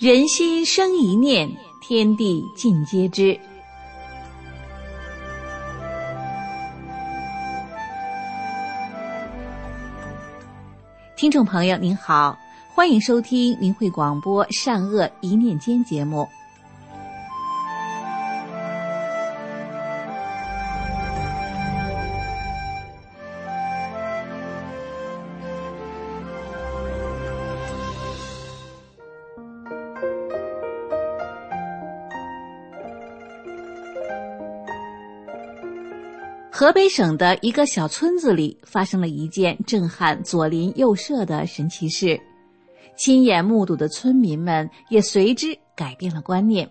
人心生一念，天地尽皆知。听众朋友您好，欢迎收听明慧广播《善恶一念间》节目。河北省的一个小村子里发生了一件震撼左邻右舍的神奇事，亲眼目睹的村民们也随之改变了观念。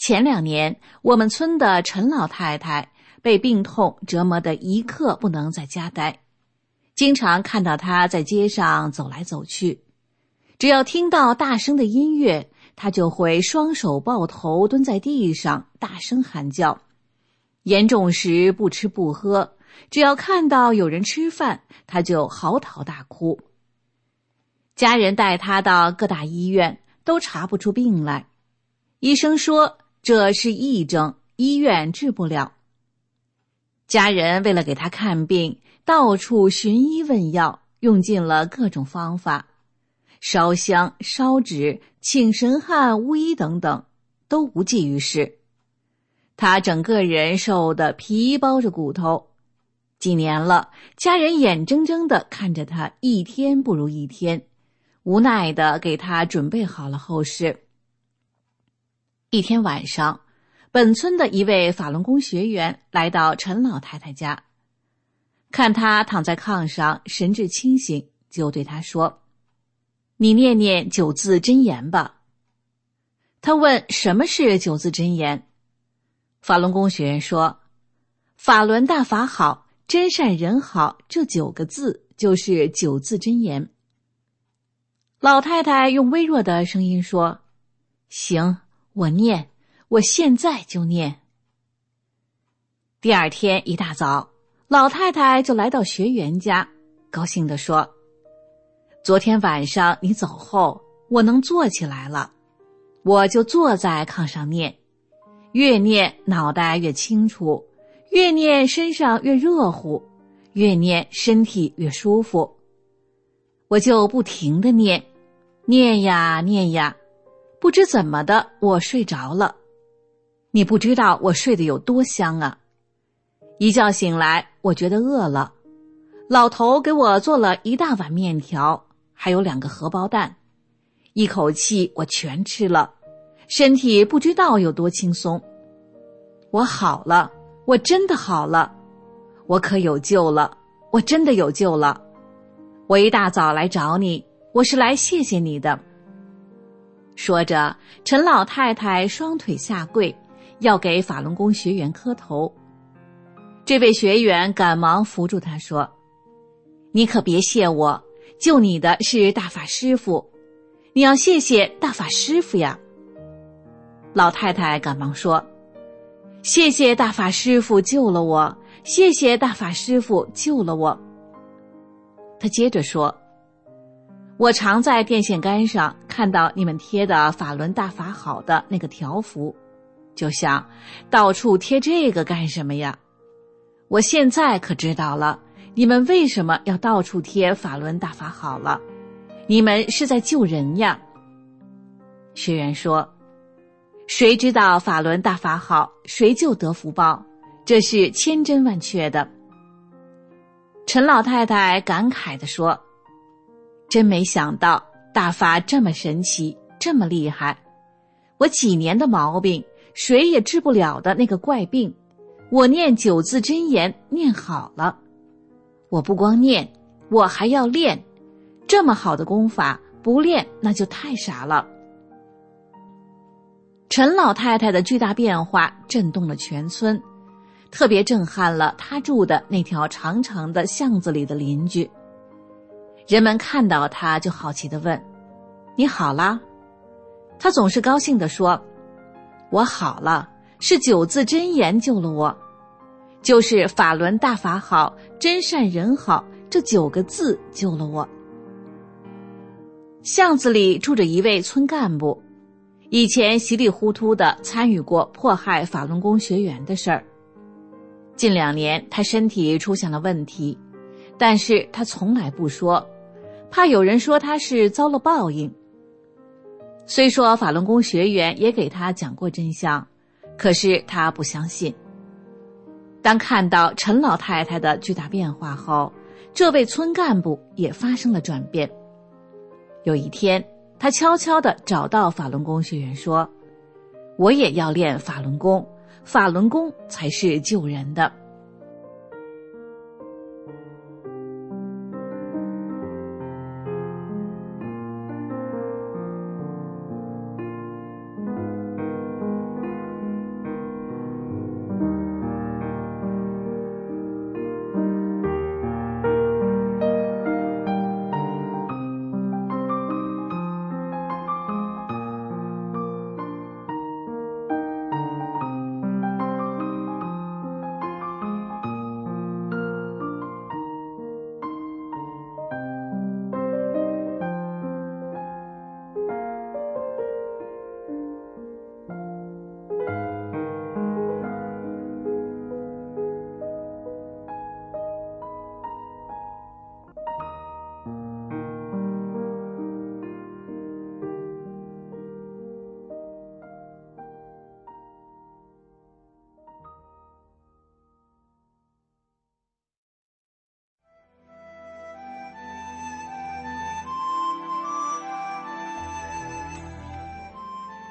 前两年，我们村的陈老太太被病痛折磨得一刻不能在家待，经常看到她在街上走来走去。只要听到大声的音乐，她就会双手抱头蹲在地上，大声喊叫。严重时不吃不喝，只要看到有人吃饭，她就嚎啕大哭。家人带她到各大医院，都查不出病来。医生说。这是癔症，医院治不了。家人为了给他看病，到处寻医问药，用尽了各种方法，烧香、烧纸、请神汉、巫医等等，都无济于事。他整个人瘦的皮包着骨头，几年了，家人眼睁睁的看着他一天不如一天，无奈的给他准备好了后事。一天晚上，本村的一位法轮功学员来到陈老太太家，看她躺在炕上，神志清醒，就对她说：“你念念九字真言吧。”他问：“什么是九字真言？”法轮功学员说：“法轮大法好，真善人好，这九个字就是九字真言。”老太太用微弱的声音说：“行。”我念，我现在就念。第二天一大早，老太太就来到学员家，高兴地说：“昨天晚上你走后，我能坐起来了，我就坐在炕上念，越念脑袋越清楚，越念身上越热乎，越念身体越舒服。我就不停的念，念呀念呀。”不知怎么的，我睡着了。你不知道我睡得有多香啊！一觉醒来，我觉得饿了。老头给我做了一大碗面条，还有两个荷包蛋，一口气我全吃了，身体不知道有多轻松。我好了，我真的好了，我可有救了，我真的有救了。我一大早来找你，我是来谢谢你的。说着，陈老太太双腿下跪，要给法轮功学员磕头。这位学员赶忙扶住他说：“你可别谢我，救你的是大法师傅，你要谢谢大法师傅呀。”老太太赶忙说：“谢谢大法师傅救了我，谢谢大法师傅救了我。”他接着说。我常在电线杆上看到你们贴的“法轮大法好”的那个条幅，就想到处贴这个干什么呀？我现在可知道了，你们为什么要到处贴“法轮大法好”了？你们是在救人呀！学员说：“谁知道法轮大法好，谁就得福报，这是千真万确的。”陈老太太感慨地说。真没想到大法这么神奇，这么厉害！我几年的毛病，谁也治不了的那个怪病，我念九字真言念好了。我不光念，我还要练。这么好的功法，不练那就太傻了。陈老太太的巨大变化震动了全村，特别震撼了她住的那条长长的巷子里的邻居。人们看到他，就好奇的问：“你好啦。”他总是高兴地说：“我好了，是九字真言救了我，就是法轮大法好，真善人好这九个字救了我。”巷子里住着一位村干部，以前稀里糊涂的参与过迫害法轮功学员的事儿。近两年他身体出现了问题，但是他从来不说，怕有人说他是遭了报应。虽说法轮功学员也给他讲过真相，可是他不相信。当看到陈老太太的巨大变化后，这位村干部也发生了转变。有一天，他悄悄地找到法轮功学员说：“我也要练法轮功，法轮功才是救人的。”